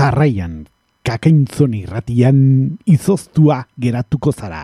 Jarraian, kakaintzoni ratian izoztua geratuko zara.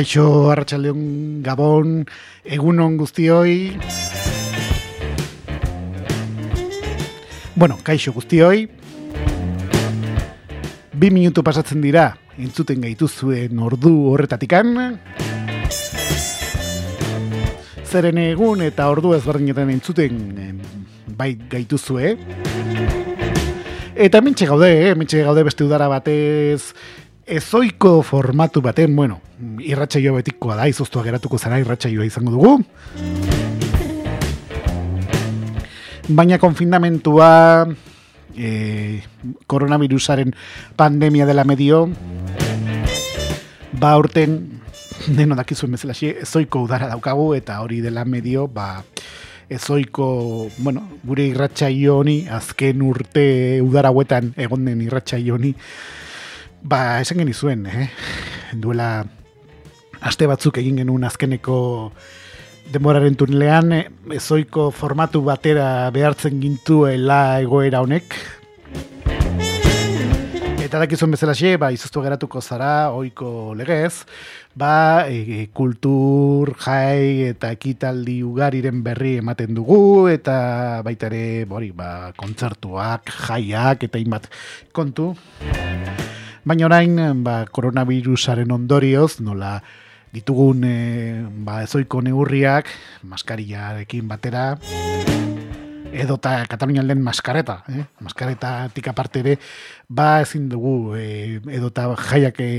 Kaixo Arratsaldeon Gabon, egunon guztioi. Bueno, kaixo guztioi. Bi minutu pasatzen dira, entzuten gaituzuen ordu horretatikan. Zeren egun eta ordu ezberdinetan entzuten bai gaituzue. Eta mintxe gaude, eh? mintxe gaude beste udara batez ezoiko formatu baten, bueno, irratsaio betikoa da, izoztua geratuko zara irratsaioa izango dugu. Baina konfindamentua e, koronavirusaren pandemia dela medio ba urten deno dakizuen bezala ezoiko udara daukagu eta hori dela medio ba ezoiko, bueno, gure irratsaio honi azken urte udara huetan egon den irratsaio honi Ba, esan genizuen, eh? duela aste batzuk egin genuen azkeneko denboraren tunelean, eh, ezoiko formatu batera behartzen gintuela egoera honek. Eta dakizuen bezala xe, ba, izuztu geratuko zara, oiko legez, ba, e, kultur, jai eta ekitaldi ugariren berri ematen dugu, eta baita ere, bori, ba, kontzertuak, jaiak, eta inbat kontu. Baina orain, ba, koronavirusaren ondorioz, nola ditugun e, ba, ezoiko neurriak, maskariarekin batera, edota Katalunian lehen maskareta, eh? maskareta tika parte ere, ba ezin dugu e, edota jaiak e,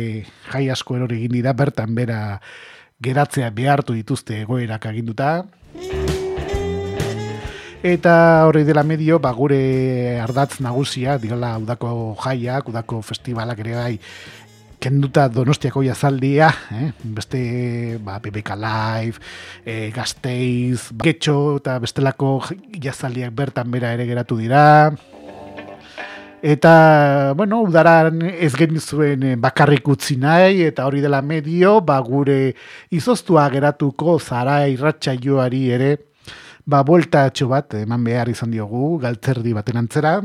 jai asko erori egin dira, bertan bera geratzea behartu dituzte egoerak aginduta. Eta hori dela medio, ba, gure ardatz nagusia, dirala udako jaiak, udako festivalak ere gai, kenduta donostiako jazaldia, eh? beste ba, BBK Live, e, Gasteiz, Getxo eta bestelako jazaldiak bertan bera ere geratu dira. Eta, bueno, udaran ez genizuen eh, bakarrik utzi nahi, eta hori dela medio, ba, gure izoztua geratuko zara irratxaioari ere, ba, buelta atxo bat, eman behar izan diogu, galtzerdi baten antzera.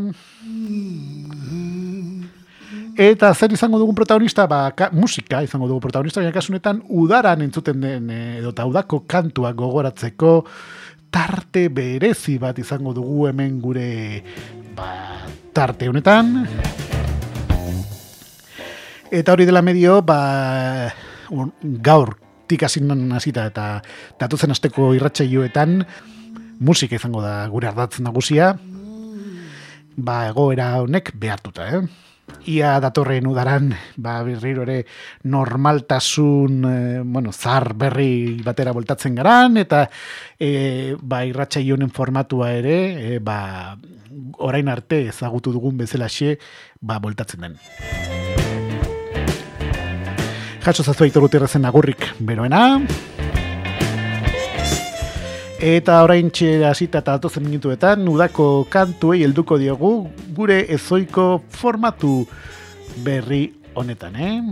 Eta zer izango dugun protagonista, ba, musika izango dugu protagonista, baina kasunetan udaran entzuten den, eh, edo eta udako kantuak gogoratzeko, tarte berezi bat izango dugu hemen gure ba, tarte honetan. Eta hori dela medio, ba, gaur tikasin hasita eta datuzen asteko irratsaioetan musika izango da gure ardatz nagusia, ba egoera honek behartuta, eh? Ia datorren udaran, ba berriro ere normaltasun, e, bueno, zar berri batera voltatzen garan, eta e, ba irratsaioen formatua ere, e, ba orain arte ezagutu dugun bezala xe, ba voltatzen den. Jaso zazu aitor agurrik beroena, Eta orain txera zita eta datozen minutuetan, nudako kantuei helduko diogu gure ezoiko formatu berri honetan, eh?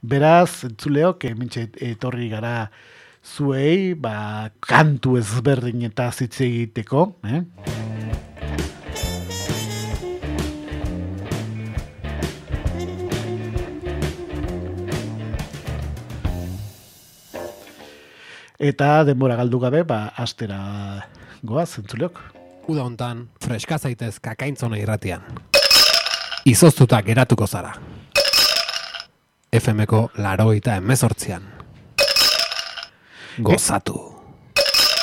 Beraz, entzuleok, hementxe etorri gara zuei, ba, kantu ezberdin eta zitze egiteko, eh? Eta denbora galdu gabe, ba, astera goaz, entzuleok. Uda hontan, freska zaitez kakaintzona irratian. Izoztuta geratuko zara. FMko laroita emezortzian. Gozatu.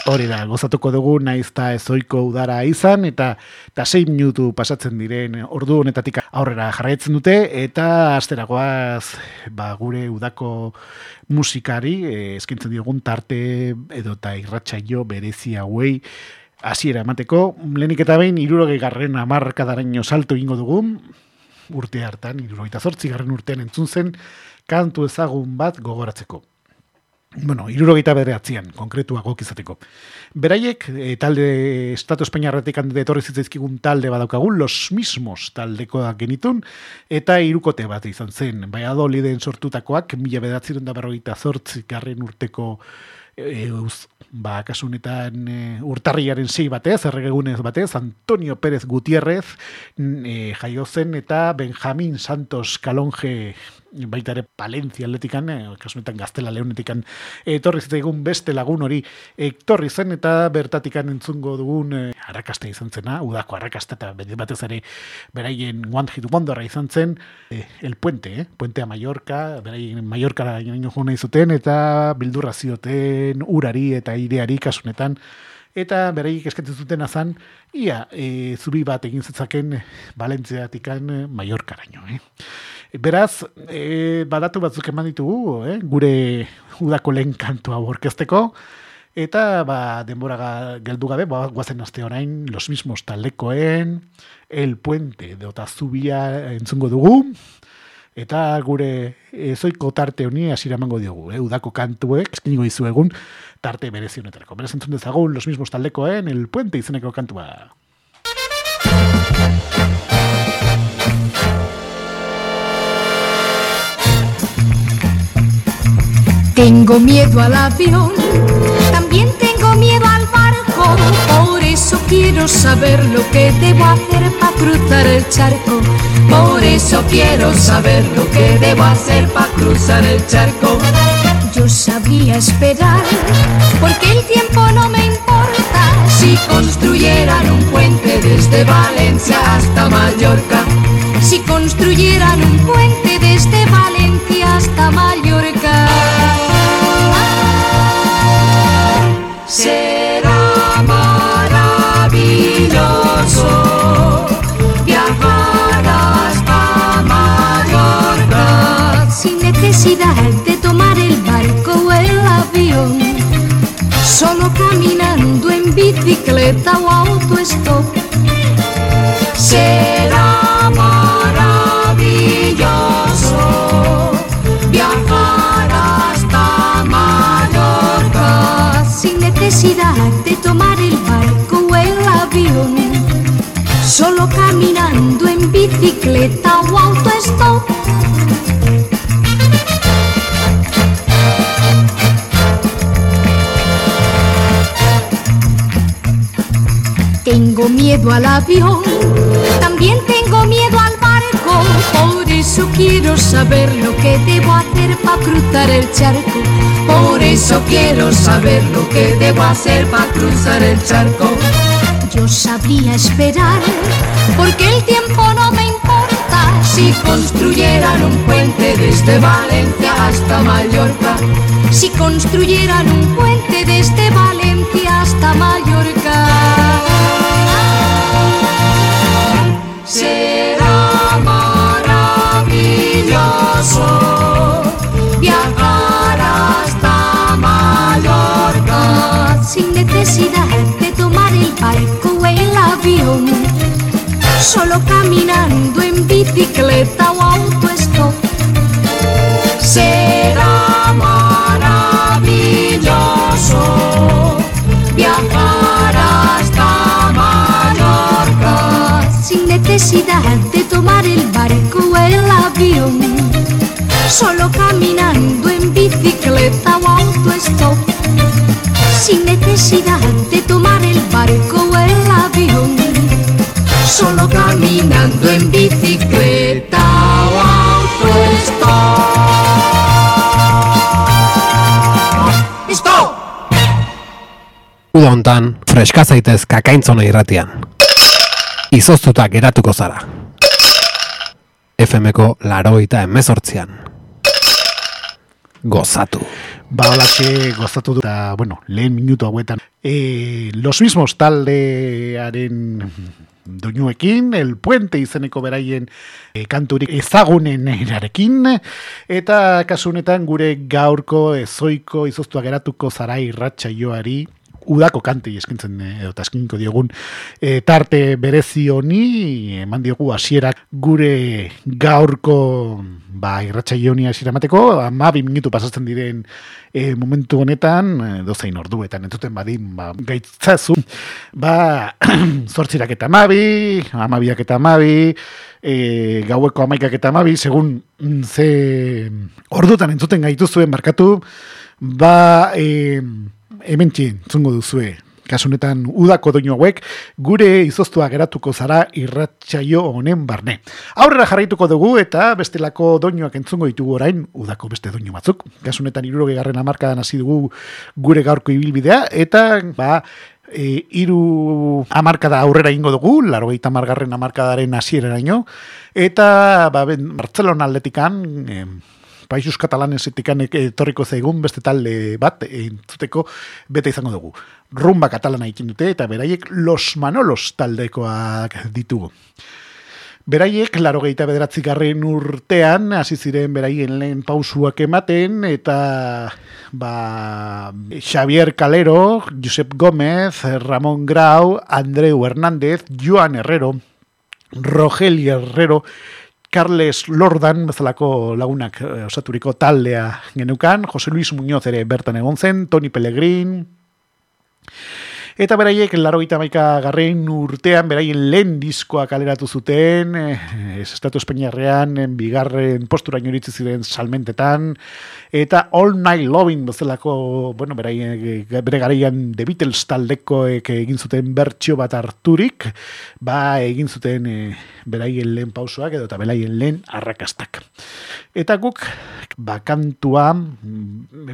Hori da, gozatuko dugu naiz eta ezoiko udara izan, eta eta 6 minutu pasatzen diren ordu honetatik aurrera jarraitzen dute, eta asteragoaz ba, gure udako musikari, eh, eskintzen diogun tarte edo eta irratxaio berezi hauei, hasiera emateko, lehenik eta behin, irurogei garren amarkadaren salto ingo dugu, urte hartan, irurogeita zortzi garren urtean entzun zen, kantu ezagun bat gogoratzeko. Bueno, irurogeita bederatzean, konkretua gokizateko. Beraiek, e, talde Estatu Espainiarretik hande etorri zitzaizkigun talde badaukagun, los mismos taldeko genitun, eta irukote bat izan zen. Bai adoliden sortutakoak, mila bedatziren da berrogeita zortzi garren urteko e, ba, kasunetan e, urtarriaren sei batez, erregegunez batez, Antonio Pérez Gutiérrez e, jaio zen eta Benjamín Santos Kalonge baita ere Palencia atletikan, e, kasunetan Gaztela Leonetikan, etorri egun beste lagun hori etorri zen eta bertatikan entzungo dugun e, arrakasta izan zena, udako arrakasta eta batez ere beraien one hit wonderra izan zen, e, el puente, eh? puente a Mallorca, beraien Mallorca ino jona izuten eta bildurra zioten urari eta aireari kasunetan, eta beraik eskatzen zuten azan, ia, e, zubi bat egin zetzaken Valentziatikan e, Mallorcaraino, eh? Beraz, e, badatu batzuk eman ditugu, eh? gure udako lehen kantua orkesteko, eta ba, denbora geldu gabe, ba, guazen aste orain, los mismos talekoen, el puente, deota zubia entzungo dugu, eta gure ezoiko tarte honi hasiera emango diogu, eh? udako kantuek, eskinigo izu egun, tarte berezionetarako. Beraz entzun dezagun, los mismos talekoen, el puente izeneko kantua. Tengo miedo al avión, también tengo miedo al barco, por eso quiero saber lo que debo hacer para cruzar el charco. Por eso quiero saber lo que debo hacer para cruzar el charco. Yo sabía esperar, porque el tiempo no me importa. Si construyeran un puente desde Valencia hasta Mallorca, si construyeran un puente desde Valencia hasta Mallorca. Caminando en bicicleta o autostop. Será maravilloso viajar hasta Mallorca sin necesidad de tomar el barco o el avión, solo caminando en bicicleta o autostop. Miedo al avión, también tengo miedo al barco, por eso quiero saber lo que debo hacer para cruzar el charco. Por eso quiero saber lo que debo hacer para cruzar el charco. Yo sabría esperar, porque el tiempo no me importa. Si construyeran un puente desde Valencia hasta Mallorca, si construyeran un puente desde Valencia hasta Mallorca. Solo caminando en bicicleta o autostop. Será maravilloso viajar hasta Mallorca sin necesidad de tomar el barco o el avión, solo caminando bicicleta o autostop. Sin necesidad de tomar el barco Hontan, freska zaitez kakaintzona irratian. Izoztuta geratuko zara. FMko laroita emezortzian. Gozatu. Ba, holatxe gozatu du, eta, bueno, lehen minutu hauetan. E, los mismos taldearen doinuekin, el puente izeneko beraien e, kanturik ezagunen erarekin, eta kasu honetan gure gaurko ezoiko izoztua geratuko zara irratxa joari, udako kantei eskintzen eh, edo taskinko diogun e, tarte berezi honi eman diogu hasierak gure gaurko ba irratsaio honi hasiera emateko. 12 minutu pasatzen diren e, momentu honetan dozein orduetan entzuten badin ba gaitzazu ba 8 eta 12 12 eta 12 e, gaueko amaikak eta amabi, segun mm, ze ordutan entzuten gaituzuen markatu, ba, e, hemen txin, zungo duzue, kasunetan udako doinu hauek, gure izoztua geratuko zara irratsaio honen barne. Aurrera jarraituko dugu eta bestelako doinuak entzungo ditugu orain, udako beste doinu batzuk. Kasunetan iruroge garren amarkadan hasi dugu gure gaurko ibilbidea, eta ba, e, iru amarkada aurrera ingo dugu, laro gaita margarren amarkadaren hasieraraino eta ba, ben, Bartzelona atletikan, e, Paixus Katalanesetik etorriko zaigun beste talde bat entzuteko bete izango dugu. Rumba katalana ikin dute eta beraiek Los Manolos taldekoak ditugu. Beraiek, laro gehieta bederatzi garren urtean, hasi ziren beraien lehen pausuak ematen, eta ba, Xavier Calero, Josep Gómez, Ramón Grau, Andreu Hernández, Joan Herrero, Rogelio Herrero, Carles Lordan, bezalako lagunak eh, osaturiko taldea genukan, Jose Luis Muñoz ere bertan egon zen, Toni Pellegrin, Eta beraiek, laro gita maika garrein urtean, beraien lehen diskoa kaleratu zuten, eh, Estatu Espainiarrean, bigarren postura inoritzi ziren salmentetan, eta All Night Loving bezalako, bueno, beraien, bere garaian The Beatles taldekoek egin zuten bertxio bat harturik, ba egin zuten e, beraien lehen pausoak edo eta beraien lehen arrakastak. Eta guk, bakantua,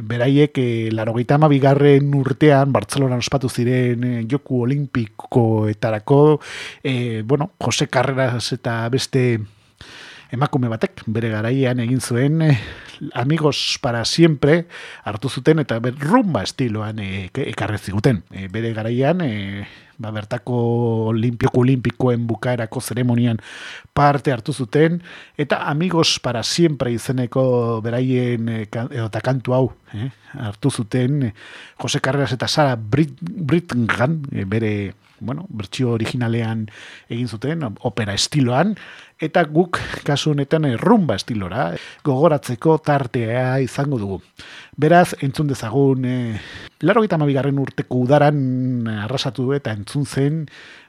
beraiek, e, laro bigarren urtean, Bartzelona ospatu ziren e, joku olimpikoetarako, e, bueno, Jose Carreras eta beste emakume batek bere garaian egin zuen eh, amigos para siempre hartu zuten eta rumba estiloan eh, ekarri ziguten. Eh, bere garaian eh, ba, bertako olimpioko olimpikoen bukaerako zeremonian parte hartu zuten eta amigos para siempre izeneko beraien eh, eta kantu hau eh, hartu zuten Jose Carreras eta Sara Brit, Britgan eh, bere bueno, bertsio originalean egin zuten, opera estiloan, eta guk kasu honetan rumba estilora gogoratzeko tartea izango dugu. Beraz, entzun dezagun, e, laro gita urteko udaran arrasatu eta entzun zen,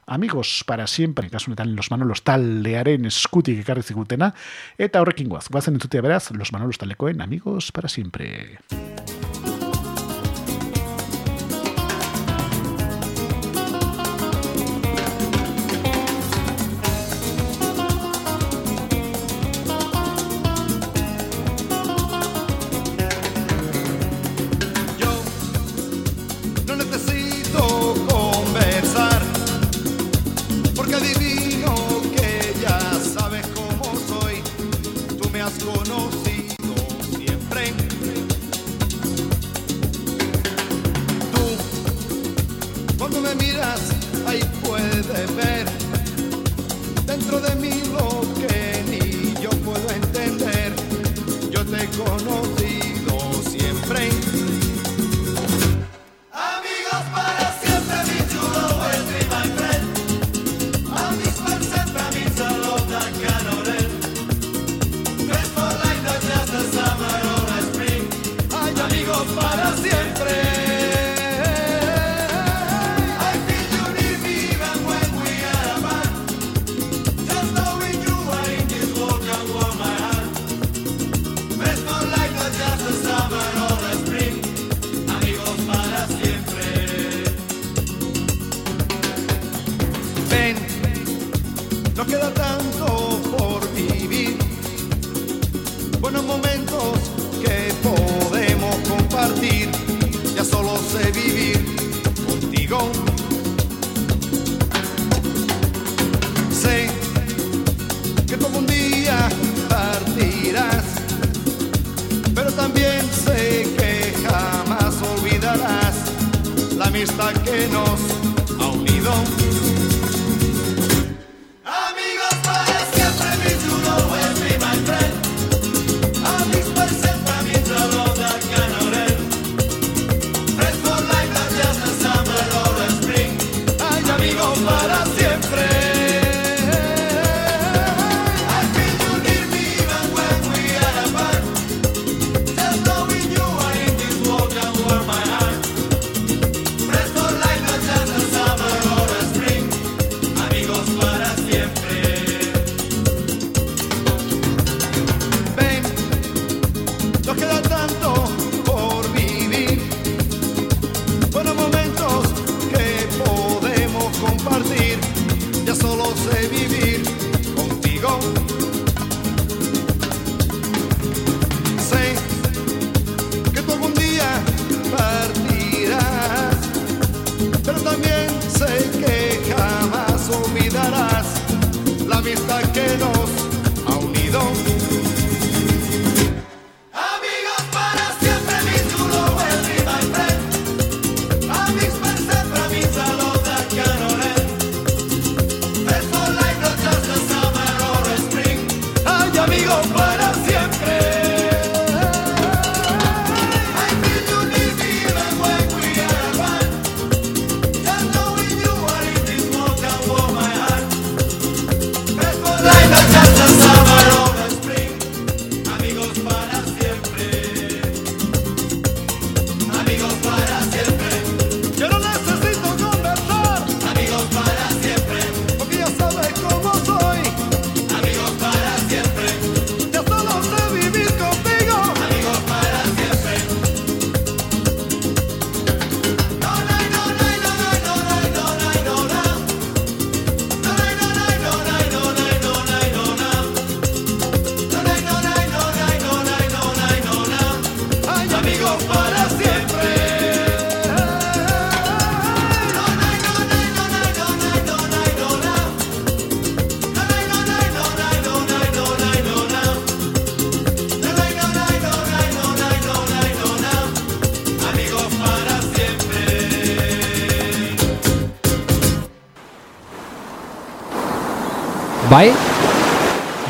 amigos para siempre, kasu honetan Los Manolos taldearen eskutik ekarri zigutena, eta horrekin guaz, guazen entzutea beraz, Los Manolos taldekoen amigos para siempre.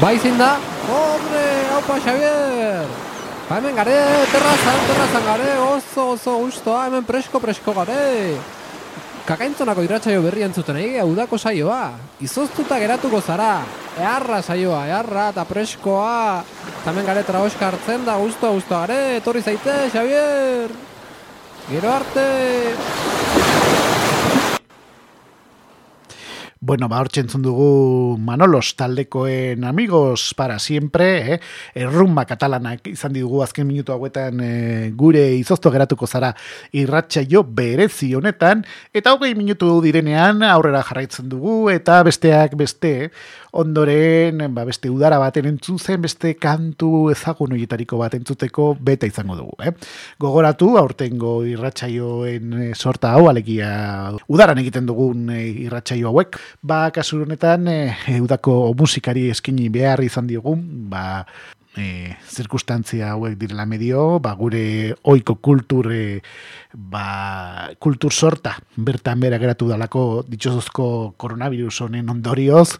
Bai zein da? Hombre, haupa Xavier! Ba hemen gare, terrazan, terrazan gare, oso, oso gustoa, hemen presko, presko gare! Kakaintzonako irratsaio berri entzuten egi, udako saioa. Izoztuta geratuko zara. Eharra saioa, eharra eta preskoa. Eta hemen gare traoska hartzen da, gustoa, gustoa gare, etorri zaite, Xavier! Gero arte! Bueno, ba, hortxe dugu Manolos taldekoen amigos para siempre, eh? errumba katalanak izan ditugu azken minutu hauetan eh, gure izozto geratuko zara irratsaio berezi honetan, eta hogei minutu direnean aurrera jarraitzen dugu, eta besteak beste, ondoren, ba, beste udara baten entzun zen, beste kantu ezagun horietariko bat entzuteko beta izango dugu. Eh? Gogoratu, aurtengo irratsaioen eh, sorta hau, alegia udaran egiten dugun eh, irratsaio hauek, ba, kasu honetan, eh, udako musikari eskini behar izan diogun, ba, e, zirkustantzia hauek direla medio, ba, gure oiko kultur, e, ba, kultur sorta, bertan bera geratu dalako ditxosozko koronavirus honen ondorioz,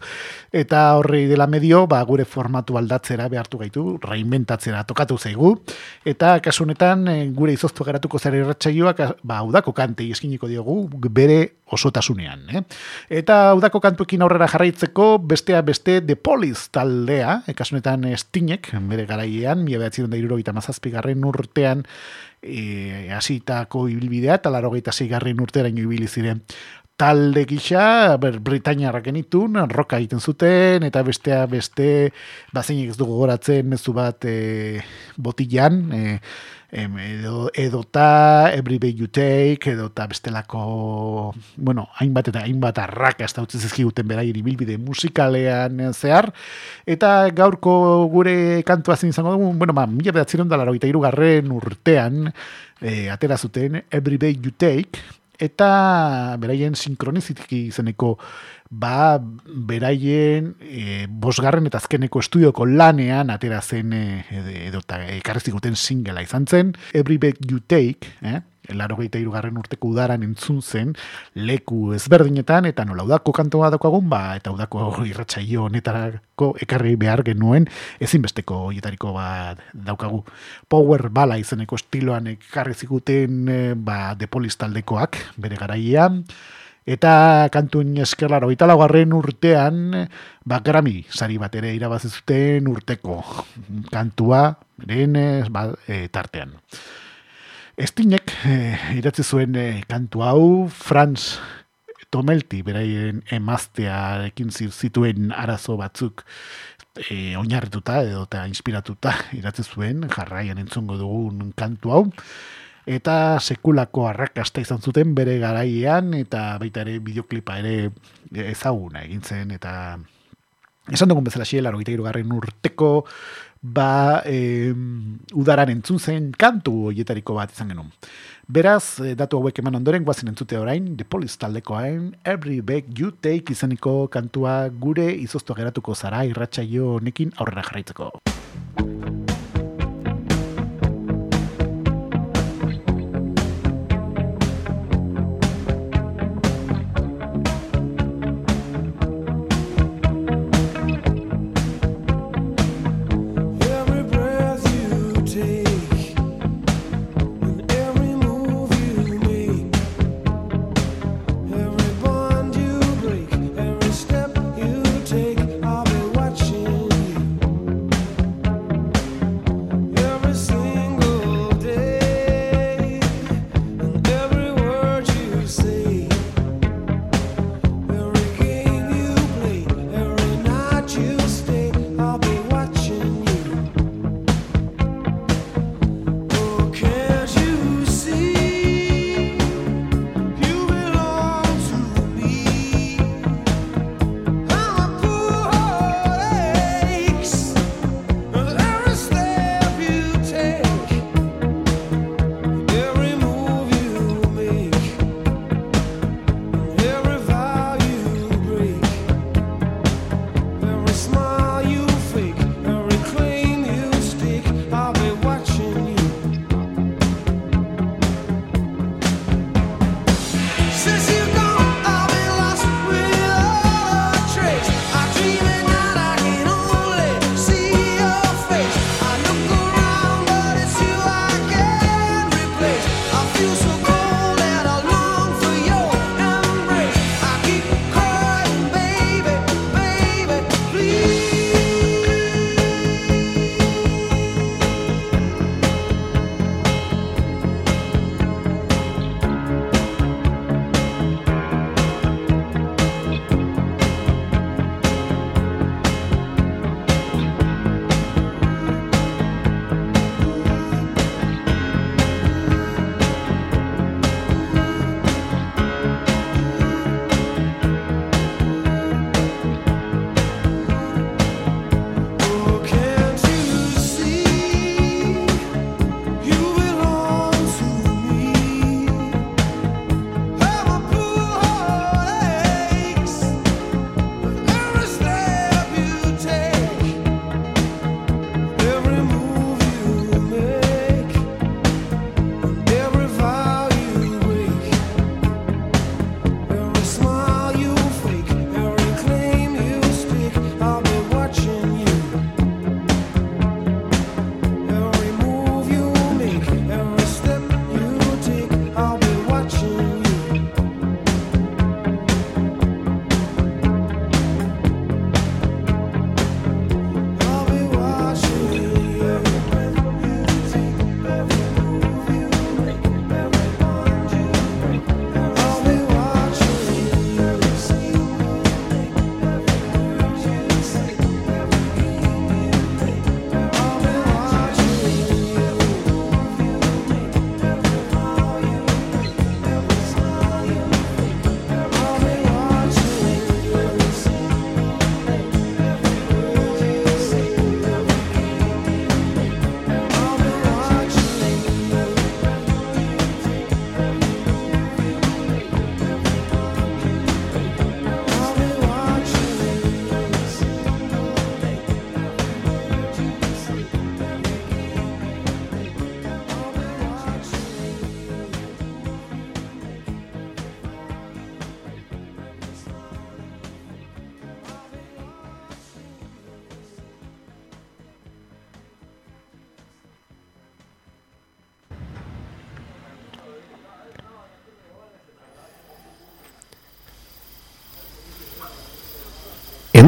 eta horrei dela medio, ba, gure formatu aldatzera behartu gaitu, reinventatzera tokatu zaigu, eta kasu honetan e, gure izoztu geratuko zara irratsaioak, ba, udako kantei eskiniko diogu, bere osotasunean. Eh? Eta udako kantuekin aurrera jarraitzeko, bestea beste The Police taldea, e, kasu honetan Stinek, bere garaiean, mila behatzen da iruro garren urtean, e, hasitako ibilbidea, eta laro garren urteraino ibili ziren. Talde gisa, ber, Britainiarrak genitun, roka egiten zuten, eta bestea beste, bazeinik ez dugu goratzen, mezu bat e, botilan, e, em, edo, edota Every Day You Take, edota bestelako, bueno, hainbat eta hainbat arraka ez dautzen zizkiguten bera ibilbide musikalean zehar, eta gaurko gure kantua zen izango dugu, bueno, ma, mila bedatzen da laro garren urtean, e, atera zuten Every Day You Take, eta beraien sinkronizitiki izeneko ba beraien e, bosgarren eta azkeneko estudioko lanean atera zen e, edo eta ekarri ziguten singela izan zen Every Breath You Take eh? Laro irugarren urteko udaran entzun zen, leku ezberdinetan, eta nola udako kantua daukagun, ba, eta udako irratsaio honetarako ekarri behar genuen, ezinbesteko hoietariko bat daukagu. Power bala izeneko estiloan ekarri ziguten, eh, ba, depolis taldekoak, bere garaian, Eta kantun eskerlaro, eta laugarren urtean, ba, Grammy sari bat ere irabazi zuten urteko kantua, beren eh, ba, e, tartean. Estinek e, idatzi zuen e, kantu hau, Franz Tomelti, beraien emaztearekin zituen arazo batzuk e, oinarrituta edo eta inspiratuta idatzi zuen, jarraian entzungo dugun kantu hau. Eta sekulako arrakasta izan zuten bere garaian eta baita ere bideoklipa ere ezaguna egin zen eta esan dugun bezala xiela, garren urteko ba e, udaran entzun zen kantu hoietariko bat izan genuen. Beraz, eh, datu hauek eman ondoren guazen entzute orain, The Police taldekoain Every Bag You Take izaniko kantua gure izoztu geratuko zara irratsaio honekin aurrera jarraitzeko.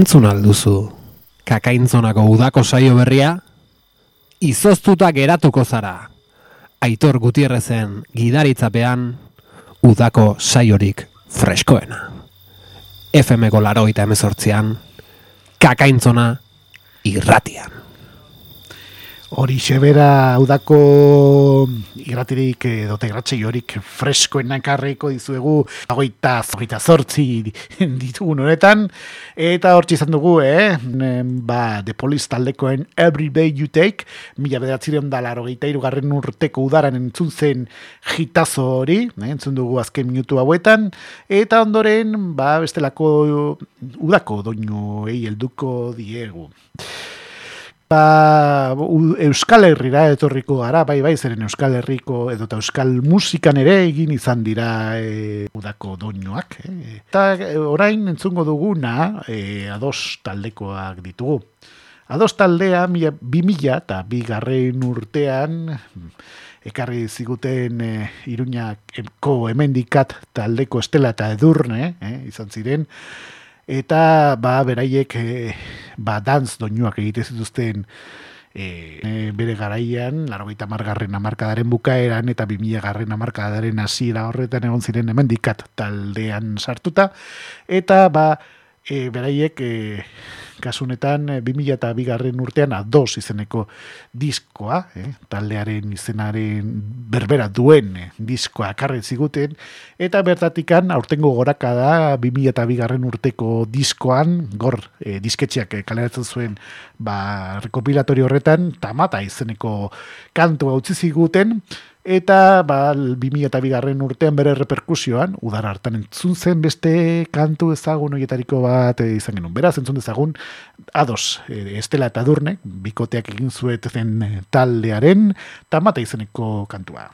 Entzun alduzu, kakaintzonako udako saio berria, izoztuta geratuko zara. Aitor Gutierrezen gidaritzapean, udako saiorik freskoena. FM-ko laroita emezortzian, kakaintzona irratian. Hori xebera udako irratirik edo tegratxei horik freskoen nakarriko dizuegu agoita zogeita zortzi ditugun honetan eta hortxe izan dugu, eh? Ba, The Police taldekoen Every Day You Take mila bederatzireon da larogeita irugarren urteko udaran entzun zen jitazo hori, eh? entzun dugu azken minutu hauetan eta ondoren, ba, bestelako udako doinuei helduko diegu. Ba, Euskal Herrira etorriko gara, bai bai, zeren Euskal Herriko edo eta Euskal musikan ere egin izan dira e, udako doinuak. Eh? Eta e, orain entzungo duguna e, ados taldekoak ditugu. Ados taldea mila, bi mila eta bigarren urtean ekarri ziguten e, Iruñako hemendikat taldeko estela eta edurne eh, izan ziren eta ba beraiek e, ba dantz doinuak egite zituzten e, bere garaian, larogeita margarren amarkadaren bukaeran eta 2000 garren amarkadaren hasiera horretan egon ziren hemendikat taldean sartuta. Eta ba e, beraiek e, kasunetan 2000 eta bigarren urtean ados izeneko diskoa, eh, taldearen izenaren berbera duen eh, diskoa akarri ziguten, eta bertatikan aurtengo goraka da 2000 eta bigarren urteko diskoan, gor eh, disketxeak eh, kaleratzen zuen ba, rekopilatorio horretan, tamata izeneko kantua utzi ziguten, eta ba, 2000 eta bigarren urtean bere reperkusioan, udar hartan entzun zen beste kantu ezagun horietariko bat eh, izan genuen. Beraz, entzun dezagun, ados, eh, Estela eta Durne, bikoteak egin zueten eh, taldearen, tamata izeneko kantua.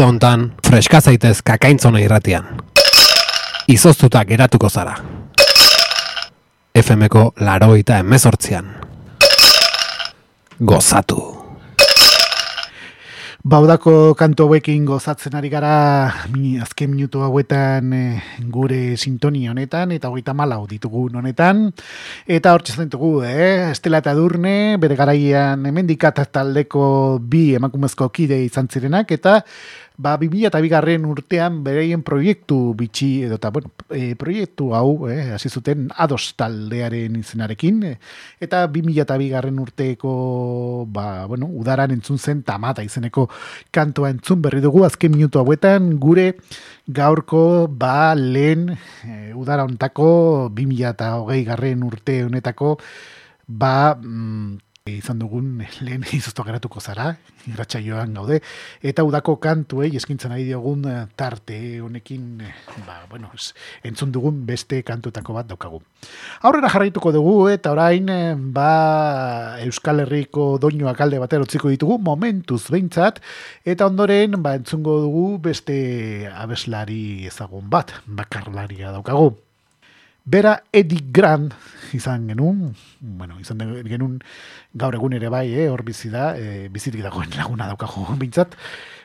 Uda hontan, freska zaitez kakaintzona irratian. Izoztuta geratuko zara. FMko laroita emezortzian. Gozatu. Baudako kanto hauekin gozatzen ari gara azken minutu hauetan eh, gure sintonia honetan eta hogeita malau ditugun honetan eta hor txezen dugu, eh? Estela eta Durne, bere garaian hemendikat taldeko bi emakumezko kide izan zirenak eta ba, 2000 garren urtean bereien proiektu bitxi edo eta, bueno, e, proiektu hau, eh, hasi zuten ados taldearen izenarekin, eh, eta 2000 garren urteko, ba, bueno, udaran entzun zen tamata izeneko kantoa entzun berri dugu, azken minutu hauetan, gure gaurko, ba, lehen, e, udara ontako, 2000 garren urte honetako, ba, mm, izan dugun lehen izoztu geratuko zara, irratsaioan gaude, eta udako kantuei eskintzen ari diogun eh, tarte honekin, eh, ba, bueno, entzun dugun beste kantuetako bat daukagu. Aurrera jarraituko dugu, eta orain, eh, ba, Euskal Herriko doinoak alde batera utziko ditugu, momentuz behintzat, eta ondoren, ba, entzungo dugu beste abeslari ezagun bat, bakarlaria daukagu. Bera Eddie Grant izan genuen, bueno, izan genuen gaur egun ere bai, eh, hor bizi da, eh, bizirik dagoen laguna daukagu bintzat,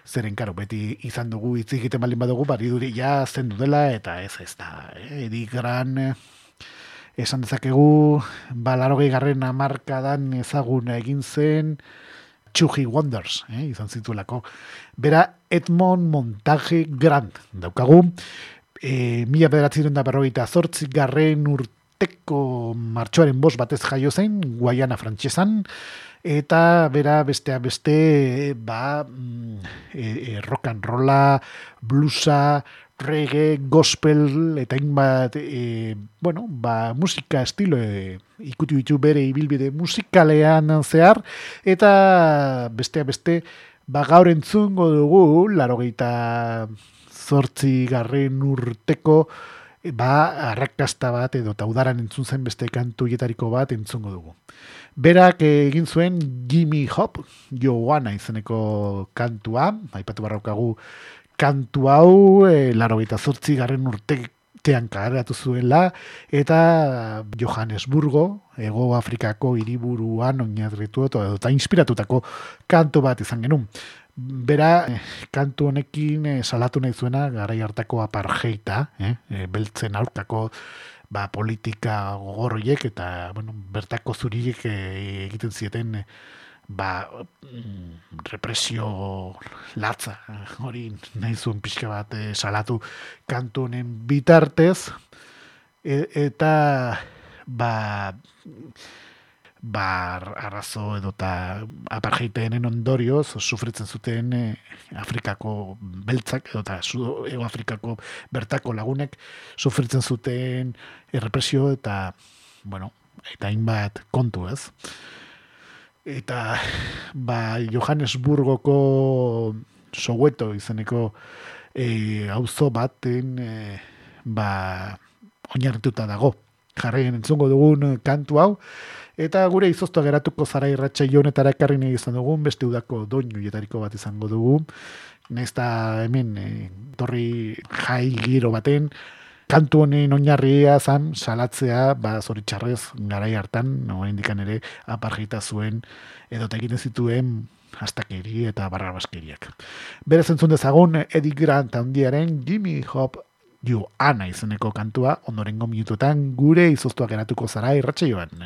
zeren karo, beti izan dugu hitz egiten baldin badugu, bari duri ja zendu dela, eta ez ez da, eh, Eddie Grant, eh, esan dezakegu, ba, larogei garren amarkadan ezaguna egin zen, Chuji Wonders, eh, izan zituelako. Bera Edmond Montage Grant daukagu, e, mila bederatzen da berrogeita zortzik garren urteko martxoaren bos batez jaio zen, Guayana frantsesan, eta bera besteak beste, ba, mm, e, e, rock and rolla, bluesa, reggae, gospel, eta hainbat, e, bueno, ba, musika estilo e, ikutu ditu bere ibilbide musikalean zehar, eta besteak beste, ba, gaur entzungo dugu, larogeita zortzi garren urteko ba, arrakasta bat edo eta udaran entzun zen beste kantuietariko bat entzungo dugu. Berak egin zuen Jimmy Hop, Joana izeneko kantua, aipatu barraukagu kantu hau, e, laro zortzi garren urtean kagaratu zuela, eta Johannesburgo, Ego Afrikako hiriburuan oinarritu eta, eta inspiratutako kantu bat izan genuen. Bera, eh, kantu honekin eh, salatu nahi zuena garai hartako apartheita, eh, eh, beltzen aurkako ba, politika gogorroiek eta bueno, bertako zuriek egiten zieten ba, mm, represio latza, hori nahi zuen pixka bat salatu. Kantu honen bitartez, e, eta ba, ba arrazo edo eta apartheidenen ondorioz sufritzen zuten eh, Afrikako beltzak edo eta Su- Ego Afrikako bertako lagunek sufritzen zuten errepresio eta bueno, eta hainbat kontu ez. Eta ba, Johannesburgoko Soweto izeneko e, auzo baten e, ba, oinarrituta dago. Jarraien entzungo dugun kantu hau, Eta gure izoztua geratuko zara irratxa honetara ekarri nahi izan dugun, beste udako doinuetariko bat izango dugu. Nesta hemen e, torri jai giro baten, kantu honen oinarria zan salatzea, ba, zoritxarrez garai hartan, no, indikan ere, aparjita zuen, edo egiten zituen hastakeri eta barrabaskeriak. Berez entzun dezagun, Eddie Grant handiaren Jimmy Hop Joana izeneko kantua, ondorengo minututan gure izoztua geratuko zara irratxa joan.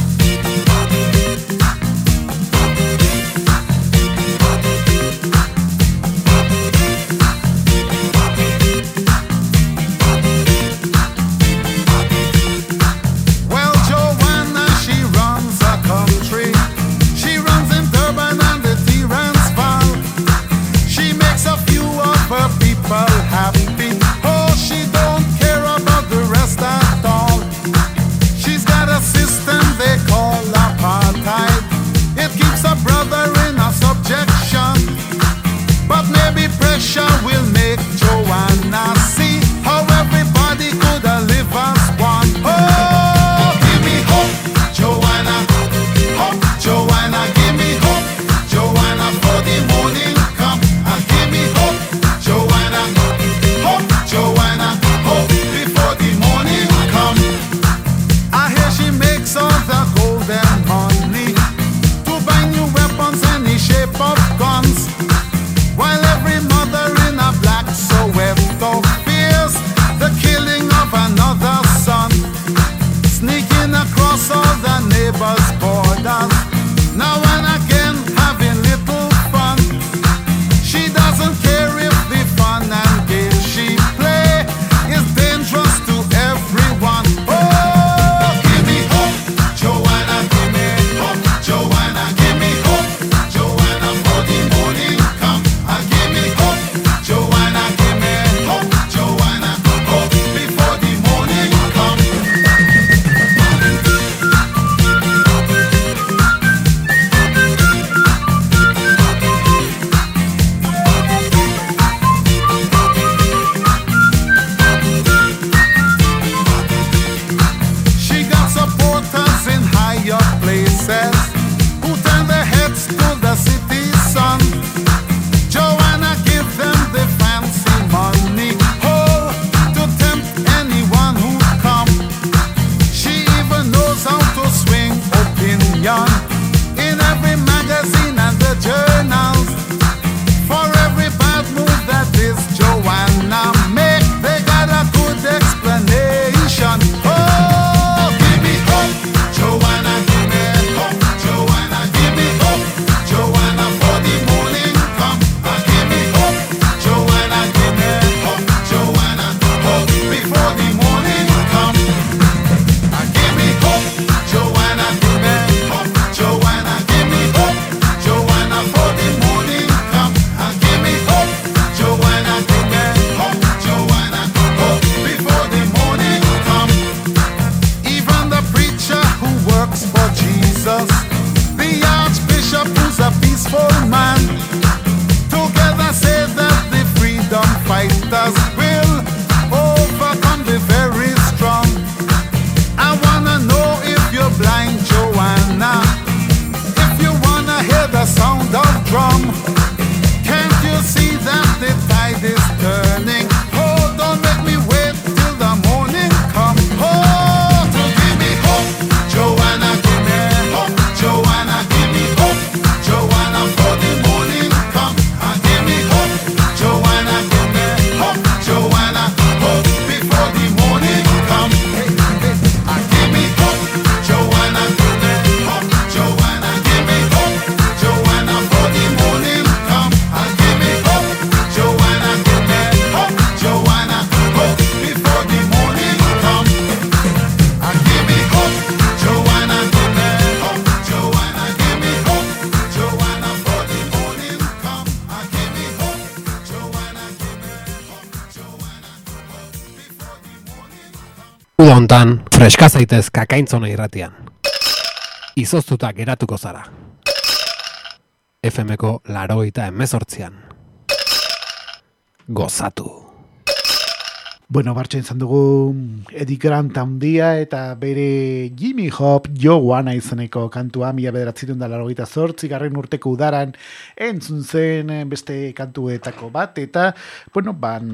freska zaitez kakaintzona irratian. Izoztuta geratuko zara. FMko larogeita emezortzian. Gozatu. Bueno, bartxen izan dugu Eddie Grant handia eta bere Jimmy Hop Joana izeneko kantua mila bederatzitun da larogeita zortzi garren urteko udaran entzun zen eh, beste kantuetako bat eta bueno, ban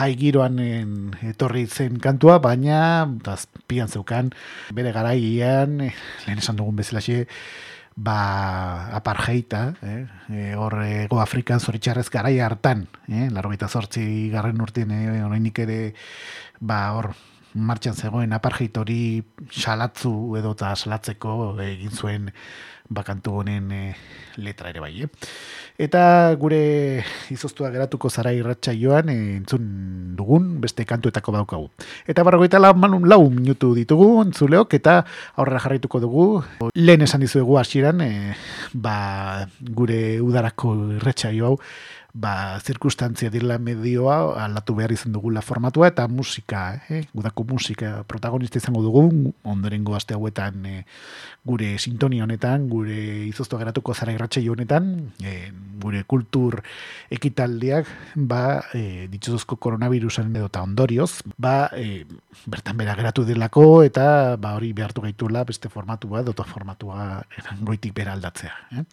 jai giroan en, etorri zen kantua baina tazpian zeukan bere garaian eh, lehen esan dugun bezalaxe ba, apartheita, eh? E, hor ego Afrikan zoritxarrez garai hartan, eh? larrogeita zortzi garren urtean, eh? orainik ere, ba, hor, martxan zegoen apartheid hori salatzu edo eta salatzeko egin zuen bakantu honen eh, letra ere bai, eh? Eta gure izoztua geratuko zara irratxa joan, eh, entzun dugun beste kantuetako daukagu. Eta barrogeita lau, manun lau minutu ditugu, entzuleok, eta aurrera jarraituko dugu. Lehen esan dizuegu hasieran, eh, ba, gure udarako irratxa hau, ba, zirkustantzia dira medioa aldatu behar izan dugula formatua eta musika, eh? udako musika protagonista izango dugu, ondorengo aste hauetan eh, gure sintonia honetan, gure izoztu geratuko zara irratxei honetan, eh, gure kultur ekitaldiak, ba, eh, dituzuzko koronavirusen edo ondorioz, ba, eh, bertan bera geratu dilako eta ba, hori behartu gaituela beste formatua, edo formatua goitik bera aldatzea. Eh?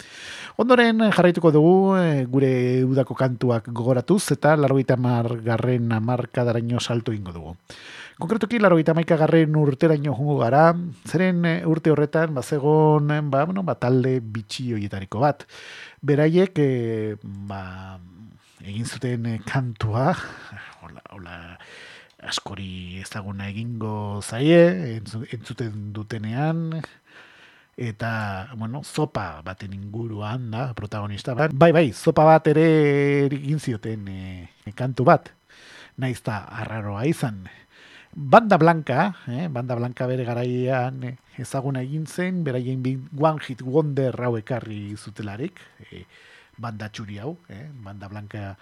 Ondoren jarraituko dugu eh, gure udako kantuak gogoratuz eta largoita garren amarkadaraino salto ingo dugu. Konkretuki, laro gita garren urteraino jungo gara, zeren eh, urte horretan, bazegon, eh, ba, bueno, ba, talde bitxi hoietariko bat. Beraiek, e, ba, egin zuten kantua, hola, hola, askori ezaguna egingo zaie, entzu- entzuten dutenean, eta, bueno, zopa baten inguruan da, protagonista bat. Bai, bai, zopa bat ere egin zioten e, kantu bat, naiz da arraroa izan. Banda Blanca, eh, Banda Blanca bere garaian ezaguna egin zen, beraien One Hit Wonder hau ekarri zutelarik, eh, banda txuri hau, eh, Banda Blanca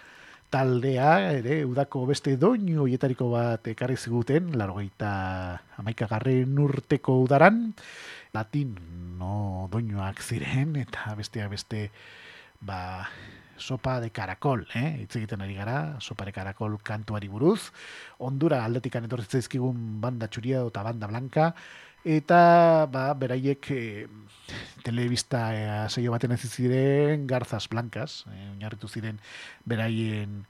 taldea, ere, udako beste doinu hoietariko bat ekarri ziguten, largoita amaikagarren urteko udaran, latino doinuak ziren, eta besteak beste, ba, sopa de karakol, eh? hitz egiten ari gara, sopa de karakol kantuari buruz, ondura aldetikan etorri zaizkigun banda txuria eta banda blanca, eta ba, beraiek eh, telebista eh, seio baten ez ziren garzas blancas, eh, oinarritu ziren beraien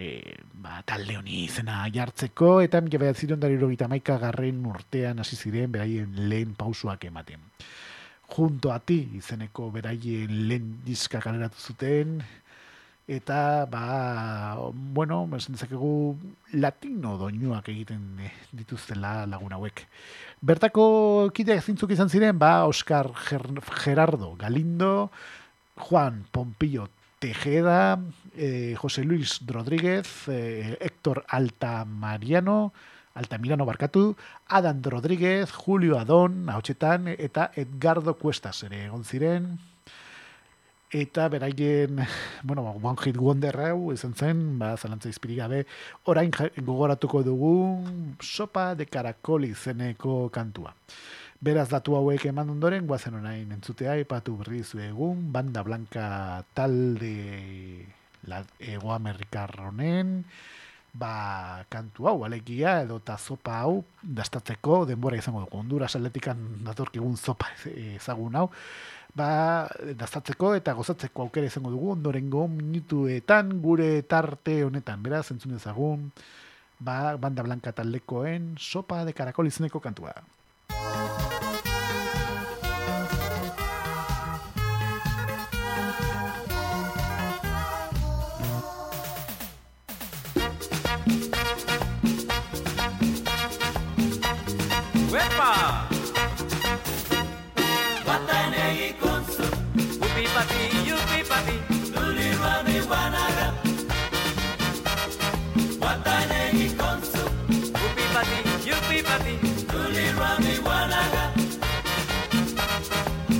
e, ba, talde honi izena jartzeko, eta mila behatziron dariro maika garren urtean hasi ziren beraien lehen pausuak ematen. Junto a ti izeneko beraien lehen diska kaleratu zuten, eta ba, bueno, esan dezakegu latino doinuak egiten dituztela lagun hauek. Bertako kideak zintzuk izan ziren, ba, Oscar Ger- Gerardo Galindo, Juan Pompillo Tejeda, eh, José Luis Rodríguez, eh, Héctor Altamariano, Altamirano barkatu, Adam Rodríguez, Julio Adon, ahotsetan, eta Edgardo Cuestas ere egon ziren, eta beraien, bueno, ba, One Hit Wonder hau izan zen, ba, zalantza izpirik gabe, orain gogoratuko dugu sopa de karakol izeneko kantua. Beraz datu hauek eman ondoren, guazen orain entzutea, ipatu berri egun, banda blanca talde ego amerikar honen, ba, kantu hau, alegia, edo eta zopa hau, dastatzeko denbora izango dugu. Honduras atletikan datorkigun zopa ezagun hau, ba, dastatzeko eta gozatzeko aukera izango dugu, ondorengo minutuetan gure tarte honetan, beraz, entzun dezagun, ba, banda blanca taldekoen sopa de karakol izeneko kantua.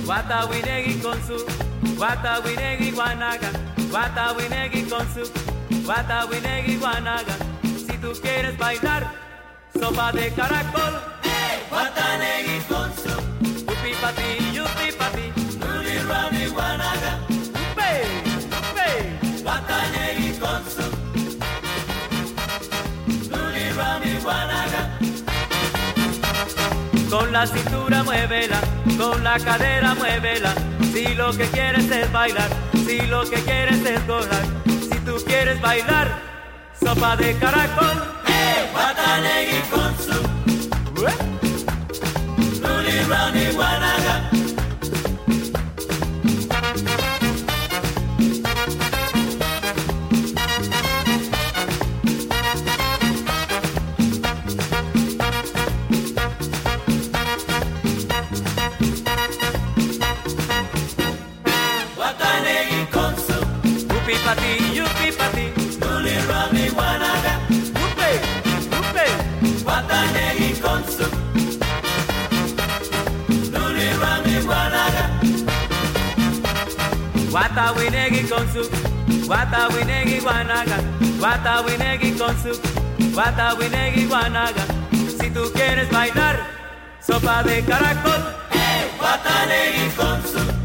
Wata winegi konsu, wata winegi wanaga, wata winegi konsu, wata winegi wanaga. Si tú quieres bailar, sopa de caracol. Guatanegui con su upi pati, yupi pati, nuli rami guanaga. Con la cintura muévela, con la cadera muévela. Si lo que quieres es bailar, si lo que quieres es gozar, si tú quieres bailar, sopa de caracol. ¡Eh! Guatanegui con su ¿Eh? Luli Rani Guanaga. Upi pati, yupi pati, Luli Rani Guanaga. Upe, upe, Guatanegui con su Luli Rani Guanaga. Guata winegi con su Guata winegi guanaga Guata winegi con su Guata winegi guanaga Si tú quieres bailar Sopa de caracol. ¡Eh! Guatanegui con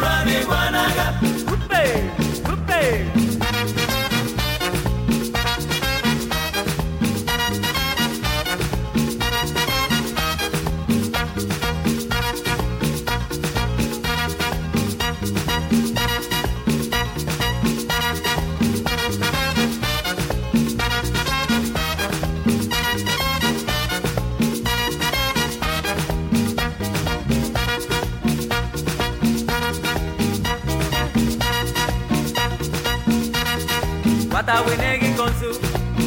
money, money, guanaga. Whoopee, whoopee. Bata winegi konsu,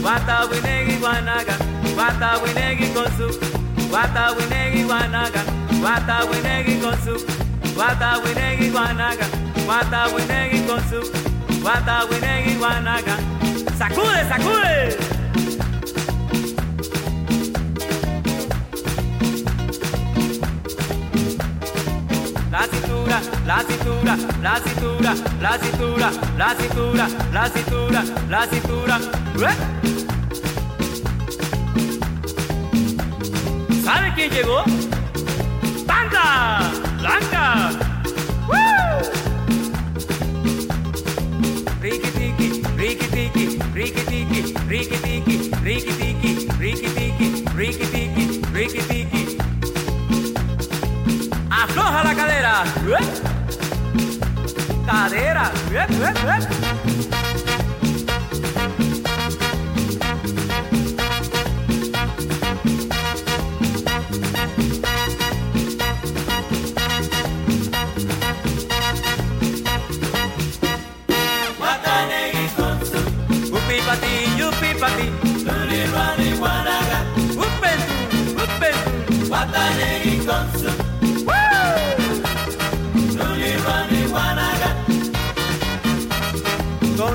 wata winegi wanaga, bata winegi konsu, bata winegi wanaga, bata winegi konsu, bata winegi wanaga, bata winegi konsu, wata winegi wanaga. Sacude, sacude. That's. Cintura, la cintura, la cintura, la cintura, la cintura, la cintura, la cintura. ¡Eh! ¿Sabe quién llegó? ¡Blanca! ¡Blanca! ¡Woo! Riki tiki, riki tiki, riki tiki, riki tiki, riki tiki, riki tiki, riki tiki, riki tiki. La cadera. ¿Eh? Cadera.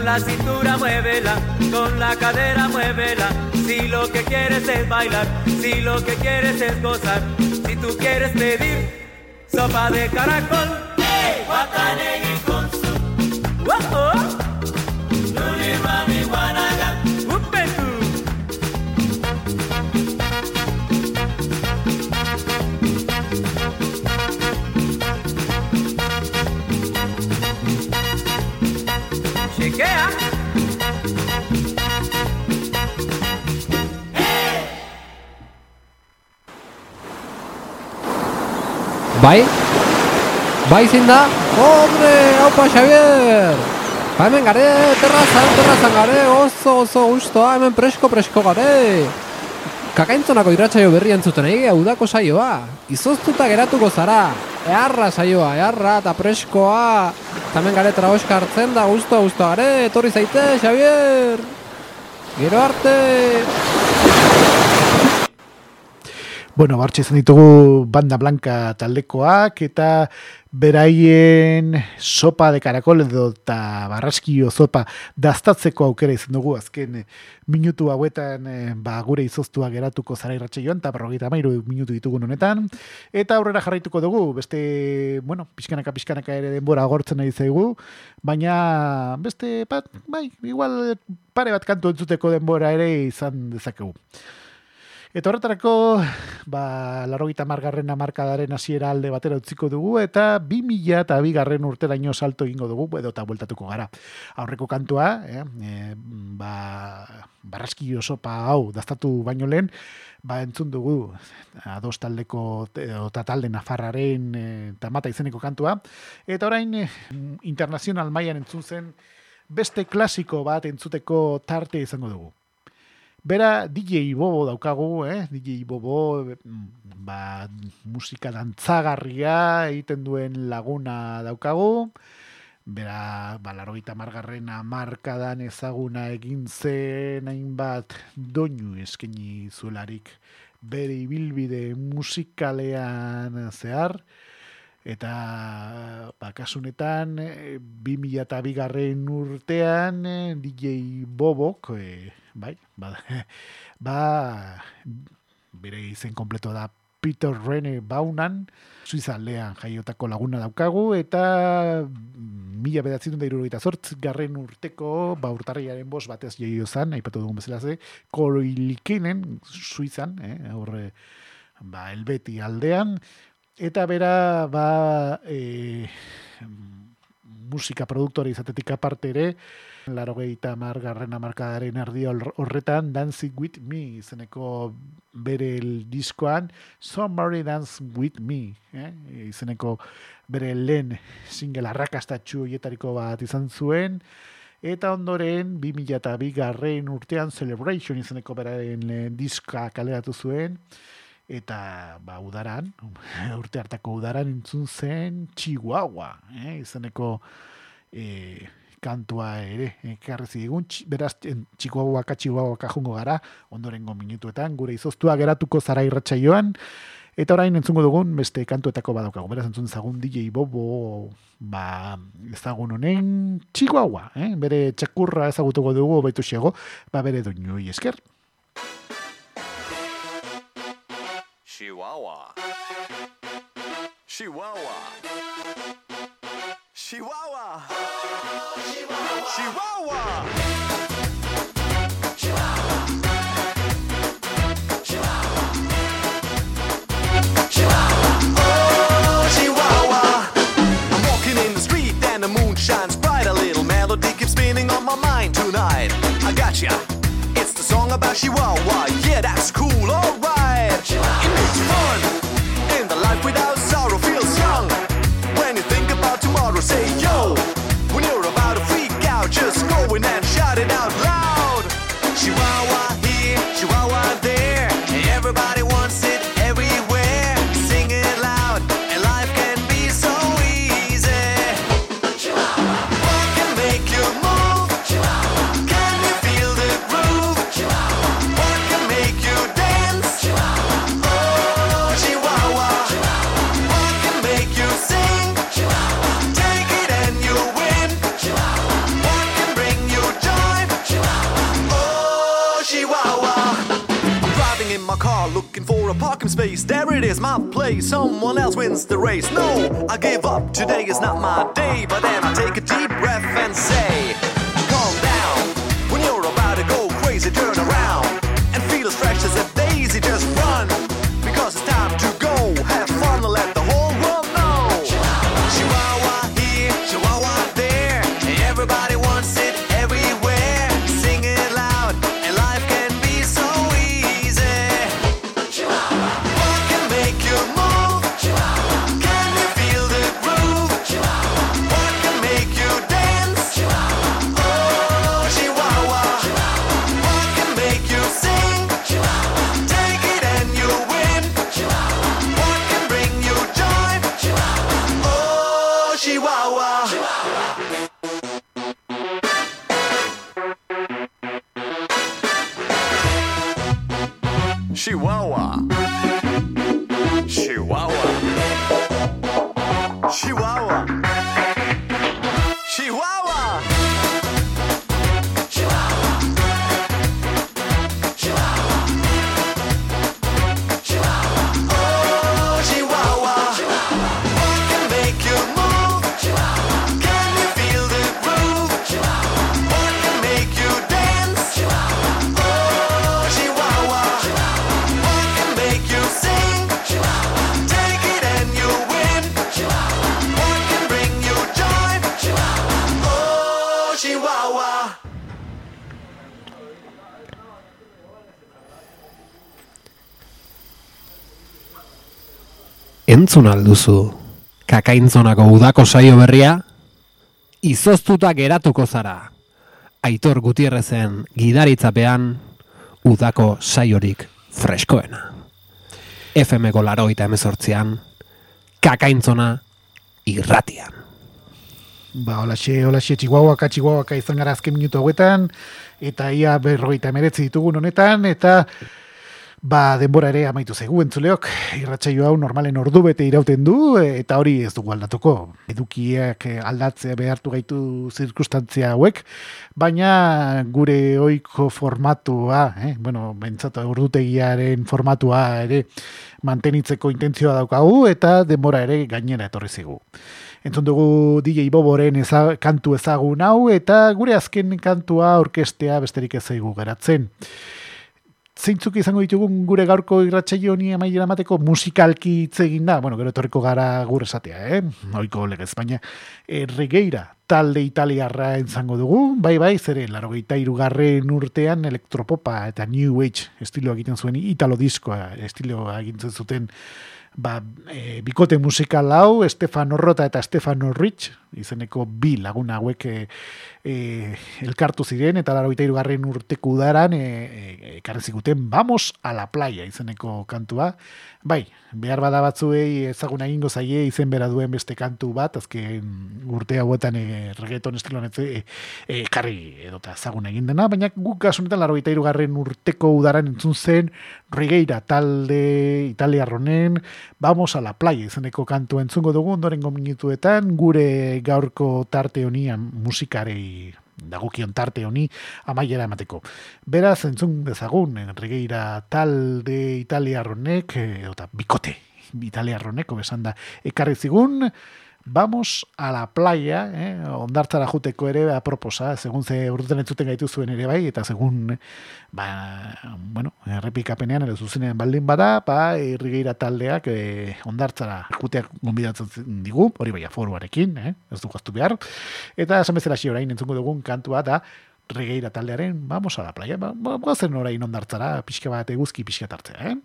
Con la cintura muévela, con la cadera muévela. Si lo que quieres es bailar, si lo que quieres es gozar, si tú quieres pedir sopa de caracol, ¡Hey! Watanegi con su ¡Oh, oh! Bai? Bai zein da? Hombre, haupa Xavier! Ba hemen gare, terrazan, terrazan gare, oso, oso gustoa, hemen presko, presko gare! Kakaintzonako irratsaio berri entzuten egi, udako saioa. Izoztuta geratuko zara. Eharra saioa, eharra eta preskoa. Eta hemen gare traboska hartzen da, gusto, gusto gare, etorri zaite, Xavier! Gero arte! Bueno, bartxe izan ditugu Banda Blanca taldekoak eta beraien sopa de karakol edo eta barraskio sopa daztatzeko aukera izan dugu azken eh, minutu hauetan eh, ba, gure izoztua geratuko zara irratxe joan eta berrogeita mairu minutu ditugun honetan eta aurrera jarraituko dugu beste, bueno, pixkanaka pixkanaka ere denbora agortzen nahi zaigu baina beste bat, bai, igual pare bat kantu entzuteko denbora ere izan dezakegu. Eta horretarako, ba, laro gita margarren amarkadaren hasiera alde batera utziko dugu, eta bi mila eta bi garren urteraino salto egingo dugu, edo eta bueltatuko gara. Aurreko kantua, eh, e, ba, barraskio sopa hau daztatu baino lehen, ba, entzun dugu, ados taldeko, eta talde nafarraren e, tamata izeneko kantua, eta orain e, internazional mailan entzun zen, beste klasiko bat entzuteko tarte izango dugu. Bera DJ Bobo daukagu, eh? DJ Bobo, mm, ba, musika dantzagarria egiten duen laguna daukagu. Bera, ba, larogeita margarren amarkadan ezaguna egin zen hainbat doinu eskaini zuelarik bere ibilbide musikalean zehar. Eta ba, kasunetan, eh, 2000 eta bigarren urtean eh, DJ Bobok, eh, bai, ba, ba, bere izen kompleto da Peter Rene Baunan, Suizaldean jaiotako laguna daukagu, eta mila bedatzen da irurogeita zortz garren urteko, ba urtarriaren bos batez jaio zan, aipatu dugun bezala ze, koroilikenen, Suizan, eh, horre, ba, elbeti aldean, eta bera, ba, e, musika produktore izatetik aparte ere, larogeita margarren amarkadaren erdi horretan Dancing With Me izeneko bere el diskoan Somebody Dance With Me eh? izeneko bere lehen single arrakastatxu hietariko bat izan zuen eta ondoren 2002 garren urtean Celebration izeneko beraren lehen diska kaleratu zuen eta ba udaran urte hartako udaran entzun zen Chihuahua eh? izeneko eh, kantua ere ekarri zigun, beraz txikoagoaka txikoagoaka jungo gara, ondorengo minutuetan, gure izoztua geratuko zara irratsaioan eta orain entzungo dugun beste kantuetako badaukagu, beraz entzun zagun DJ Bobo, ba, ezagun honen txikoagua, eh? bere txakurra ezagutuko dugu, baitu xego, ba bere doinu esker. Chihuahua. Chihuahua. Chihuahua. Chihuahua. Chihuahua, Chihuahua, Chihuahua. Chihuahua. I'm walking in the street and the moon shines bright. A little melody keeps spinning on my mind tonight. I gotcha. It's the song about Chihuahua. Yeah, that's cool. Alright. Is, my place. Someone else wins the race. No, I give up. Today is not my day. But then I take a deep Entzun alduzu, kakaintzonako udako saio berria, izoztuta geratuko zara. Aitor Gutierrezen gidaritzapean, udako saiorik freskoena. FM-ko laroita emezortzian, kakaintzona irratian. Ba, holaxe, holaxe, txihuahuaka, txihuahuaka izan gara azken minutu hauetan, eta ia berrogeita emeretzi ditugun honetan, eta ba, denbora ere amaitu zaigu entzuleok, irratsaio hau normalen ordu bete irauten du, e, eta hori ez dugu aldatuko. Edukiak eh, aldatzea behartu gaitu zirkustantzia hauek, baina gure oiko formatua, eh? bueno, bentsatu ordutegiaren formatua ere mantenitzeko intentzioa daukagu, eta denbora ere gainera etorri zigu. Entzun dugu DJ Boboren eza, kantu ezagun hau eta gure azken kantua orkestea besterik ez zaigu geratzen. Zeintzuk izango ditugun gure gaurko irratsaio honi amaiera mateko musikalki hitz egin da, bueno, gero etorriko gara gure esatea, eh? Oiko legez, baina e, talde italiarra izango dugu, bai bai, zere, larogeita irugarren urtean elektropopa eta new age estiloa egiten zuen, italo diskoa estiloa egiten zuten ba, e, bikote musikal hau, Stefano Rota eta Stefano Rich, izeneko bi lagun hauek e, e, elkartu ziren, eta laro garren urteko udaran e, e, ziguten Vamos a la playa izeneko kantua. Bai, behar bada batzuei ezaguna egingo zaie izen bera duen beste kantu bat, azken urte hauetan e, reggaeton estiloan e, e, ekarri edota ezaguna egin dena, baina guk kasunetan laro garren urteko udaran entzun zen Regeira talde italiarronen Vamos a la playa izeneko kantu entzungo dugu ondorengo minutuetan gure gaurko tarte honi musikarei dagokion tarte honi amaiera emateko. Beraz, entzun dezagun, eh, regeira talde italiarronek, eh, eta bikote italiarroneko besan da, ekarri zigun, Vamos a la playa, eh? ondartzara juteko ere aproposa, segun ze urten entzuten gaitu zuen ere bai, eta segun, ba, bueno, errepikapenean ere zuzenean baldin bada, ba, irrigeira taldeak eh, ondartzara juteak gonbidatzen digu, hori bai aforuarekin, eh? ez du gaztu behar, eta esan bezala orain entzungo dugun kantua da, regeira taldearen, vamos a la playa, ba, ba, goazen orain ondartzara, pixka bat eguzki pixka tartzea, eh?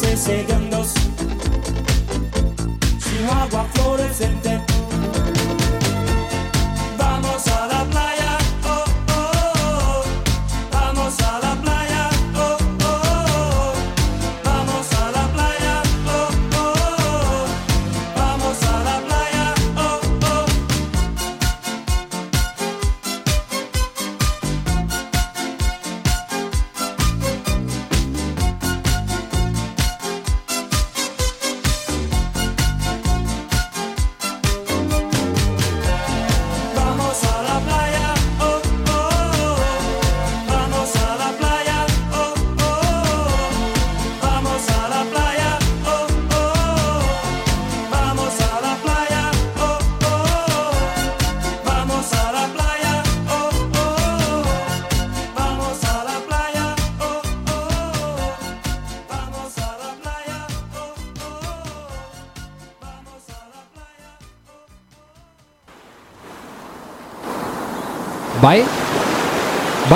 15 segundos. Chihuahua fluorescente.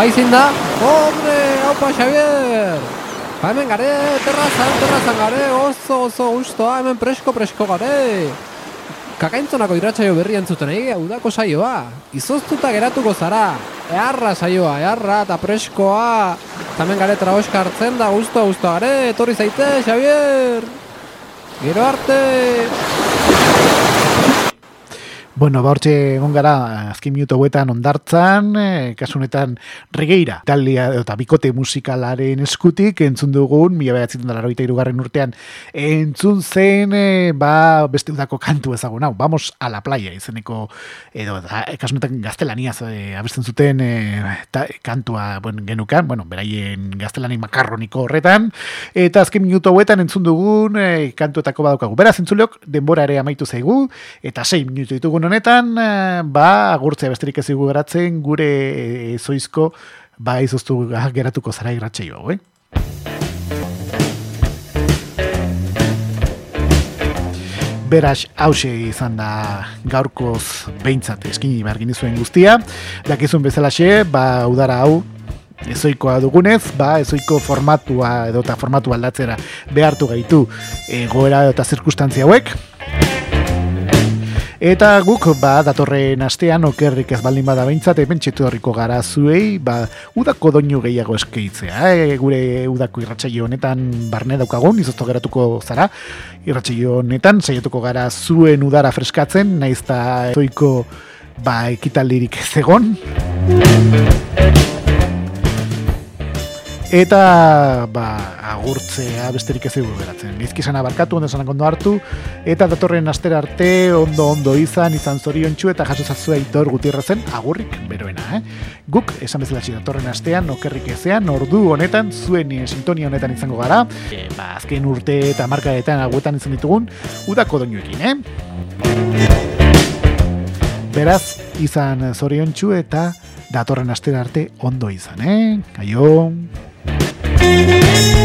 Bai da? Hombre, haupa Xavier! Ba, hemen gare, terrazan, terrazan gare, oso, oso gustoa, hemen presko, presko gare. Kakaintzonako irratsaio berri entzuten egi, udako saioa. Izoztuta geratuko zara. Eharra saioa, eharra eta preskoa. Hemen gare traoska hartzen da, gustoa, gustoa gare, etorri zaite, Xavier! Gero arte! Bueno, ba hortxe egon gara azken minutu hauetan ondartzan, e, kasu honetan regeira, talia eta bikote musikalaren eskutik entzun dugun, mila behatzen da laroita irugarren urtean, entzun zen, e, ba, beste udako kantu ezagun, hau, vamos a la playa izeneko, edo, da, e, kasu honetan gaztelaniaz e, abesten zuten e, ta, kantua bueno, genukan, bueno, beraien gaztelani makarroniko horretan, eta azken minutu hauetan entzun dugun e, kantuetako badaukagu. Beraz, entzuleok, denbora ere amaitu zaigu, eta sei minutu ditugun honetan, eh, ba, agurtzea besterik ez dugu geratzen, gure eh, zoizko, ba, izoztu geratuko zara irratxe hau, eh? Beraz, hause izan da gaurkoz behintzat eskini behar ginizuen guztia. Dakizun bezalaxe, ba, udara hau, ezoikoa dugunez, ba, ezoiko formatua edo eta formatu aldatzera behartu gaitu egoera eta zirkustantzia hauek. Eta guk, ba, datorren astean okerrik ez baldin bada behintzat, hemen txetu gara zuei, ba, udako doinu gehiago eskeitzea. E, gure udako irratsaio honetan barne daukagun, izozto geratuko zara, irratsaio honetan, saiatuko gara zuen udara freskatzen, naiz eta zoiko ba, ekitaldirik ez egon. Eta ba, agurtzea besterik ez dugu geratzen. Izkizana barkatu, ondo zanak ondo hartu, eta datorren astera arte ondo ondo izan, izan zorion eta jaso zazua itor gutirrazen agurrik beroena. Eh? Guk, esan bezala datorren astean, okerrik ezean, ordu honetan, zuen eh, sintonia honetan izango gara, e, ba, azken urte eta markaetan aguetan izan ditugun, udako doinuekin, eh? Beraz, izan zorion eta datorren astera arte ondo izan, eh? Aio! Thank you.